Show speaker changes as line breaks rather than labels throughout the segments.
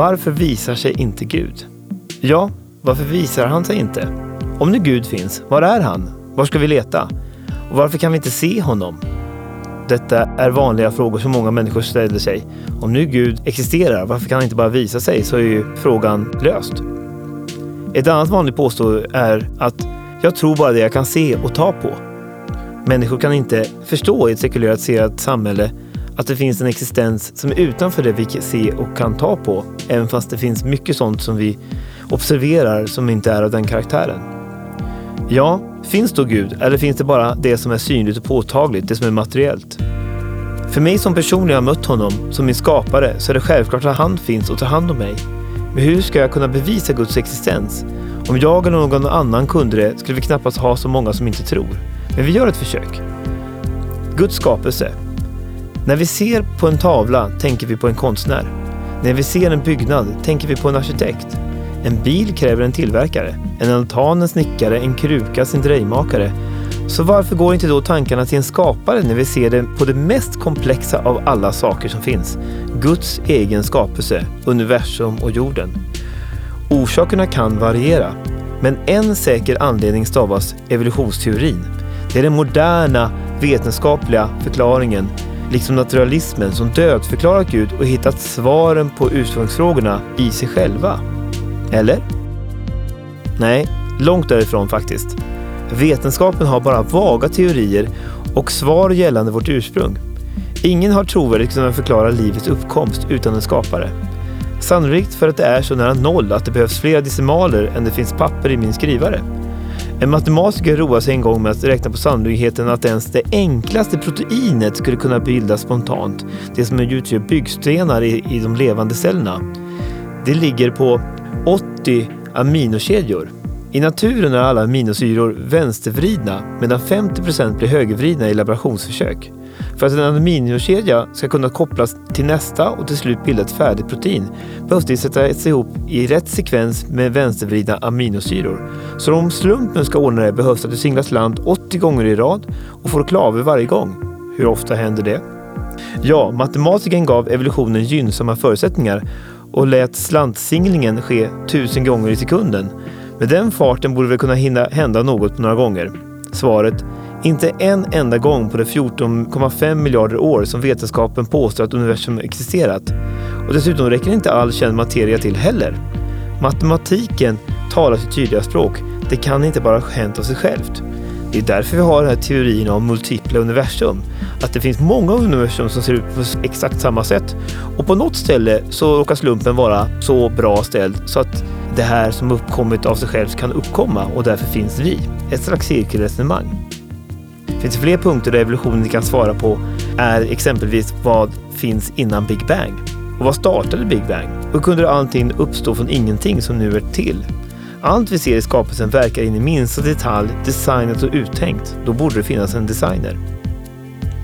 Varför visar sig inte Gud? Ja, varför visar han sig inte? Om nu Gud finns, var är han? Var ska vi leta? Och varför kan vi inte se honom? Detta är vanliga frågor som många människor ställer sig. Om nu Gud existerar, varför kan han inte bara visa sig? Så är ju frågan löst. Ett annat vanligt påstående är att jag tror bara det jag kan se och ta på. Människor kan inte förstå i ett sekulariserat samhälle att det finns en existens som är utanför det vi kan se och kan ta på, även fast det finns mycket sånt som vi observerar som inte är av den karaktären. Ja, finns då Gud eller finns det bara det som är synligt och påtagligt, det som är materiellt? För mig som person när har mött honom som min skapare så är det självklart att han finns och tar hand om mig. Men hur ska jag kunna bevisa Guds existens? Om jag eller någon annan kunde det skulle vi knappast ha så många som inte tror. Men vi gör ett försök. Guds skapelse. När vi ser på en tavla tänker vi på en konstnär. När vi ser en byggnad tänker vi på en arkitekt. En bil kräver en tillverkare, en altan en snickare, en kruka sin drejmakare. Så varför går inte då tankarna till en skapare när vi ser det på det mest komplexa av alla saker som finns? Guds egen skapelse, universum och jorden. Orsakerna kan variera, men en säker anledning stavas evolutionsteorin. Det är den moderna vetenskapliga förklaringen, liksom naturalismen, som dödförklarat Gud och hittat svaren på ursprungsfrågorna i sig själva. Eller? Nej, långt därifrån faktiskt. Vetenskapen har bara vaga teorier och svar gällande vårt ursprung. Ingen har trovärdigt kunnat förklara livets uppkomst utan en skapare. Sannolikt för att det är så nära noll att det behövs fler decimaler än det finns papper i min skrivare. En matematiker roade sig en gång med att räkna på sannolikheten att ens det enklaste proteinet skulle kunna bildas spontant, det som utgör byggstenar i, i de levande cellerna. Det ligger på 80 aminokedjor. I naturen är alla aminosyror vänstervridna medan 50% blir högervridna i laborationsförsök. För att en aminokedja ska kunna kopplas till nästa och till slut bilda ett färdigt protein behövs det sättas ihop i rätt sekvens med vänstervridna aminosyror. Så om slumpen ska ordna det behövs att du singlas land 80 gånger i rad och får klaver varje gång. Hur ofta händer det? Ja, matematikern gav evolutionen gynnsamma förutsättningar och lät slantsinglingen ske tusen gånger i sekunden. Med den farten borde det kunna hinna hända något på några gånger. Svaret inte en enda gång på de 14,5 miljarder år som vetenskapen påstår att universum existerat. Och dessutom räcker inte all känd materia till heller. Matematiken talar sitt tydliga språk. Det kan inte bara ha hänt av sig självt. Det är därför vi har den här teorin om multipla universum. Att det finns många universum som ser ut på exakt samma sätt. Och på något ställe så råkar slumpen vara så bra ställd så att det här som uppkommit av sig självt kan uppkomma och därför finns vi. Ett slags cirkelresonemang. Det finns fler punkter där evolutionen kan svara på är exempelvis vad finns innan Big Bang? Och vad startade Big Bang? Hur kunde allting uppstå från ingenting som nu är till? Allt vi ser i skapelsen verkar in i minsta detalj designat och uttänkt. Då borde det finnas en designer.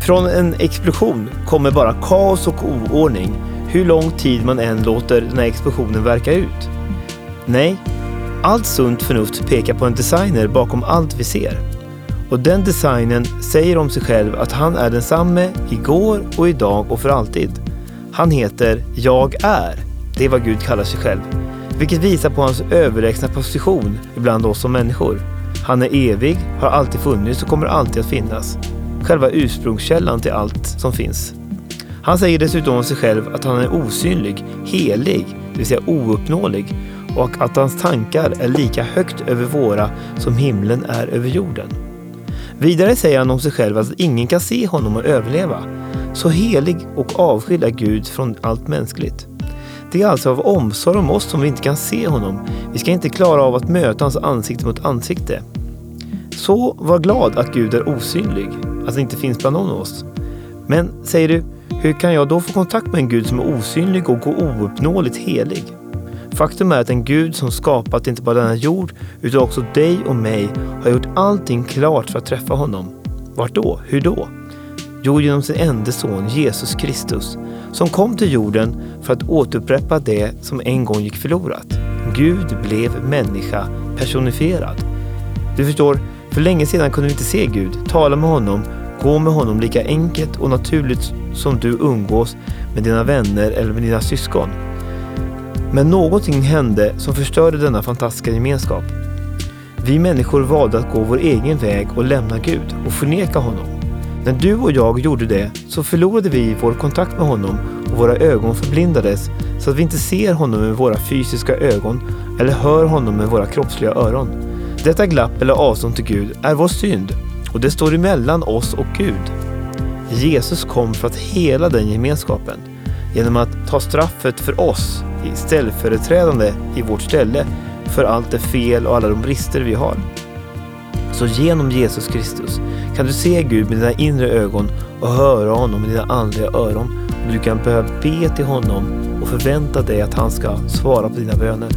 Från en explosion kommer bara kaos och oordning hur lång tid man än låter den här explosionen verka ut. Nej, allt sunt förnuft pekar på en designer bakom allt vi ser. Och den designen säger om sig själv att han är densamme igår och idag och för alltid. Han heter Jag är. Det är vad Gud kallar sig själv. Vilket visar på hans överlägsna position ibland oss som människor. Han är evig, har alltid funnits och kommer alltid att finnas. Själva ursprungskällan till allt som finns. Han säger dessutom om sig själv att han är osynlig, helig, det vill säga ouppnåelig och att hans tankar är lika högt över våra som himlen är över jorden. Vidare säger han om sig själv att ingen kan se honom och överleva. Så helig och avskild är Gud från allt mänskligt. Det är alltså av omsorg om oss som vi inte kan se honom. Vi ska inte klara av att möta hans ansikte mot ansikte. Så var glad att Gud är osynlig, att han inte finns bland oss. Men, säger du, hur kan jag då få kontakt med en Gud som är osynlig och ouppnåeligt helig? Faktum är att en Gud som skapat inte bara denna jord utan också dig och mig har gjort allting klart för att träffa honom. Vart då? Hur då? Jo, genom sin enda son Jesus Kristus som kom till jorden för att återupprätta det som en gång gick förlorat. Gud blev människa personifierad. Du förstår, för länge sedan kunde vi inte se Gud, tala med honom, gå med honom lika enkelt och naturligt som du umgås med dina vänner eller med dina syskon. Men någonting hände som förstörde denna fantastiska gemenskap. Vi människor valde att gå vår egen väg och lämna Gud och förneka honom. När du och jag gjorde det så förlorade vi vår kontakt med honom och våra ögon förblindades så att vi inte ser honom med våra fysiska ögon eller hör honom med våra kroppsliga öron. Detta glapp eller avstånd till Gud är vår synd och det står emellan oss och Gud. Jesus kom för att hela den gemenskapen genom att ta straffet för oss i ställföreträdande i vårt ställe för allt det fel och alla de brister vi har. Så genom Jesus Kristus kan du se Gud med dina inre ögon och höra honom med dina andliga öron. Och du kan börja be till honom och förvänta dig att han ska svara på dina böner.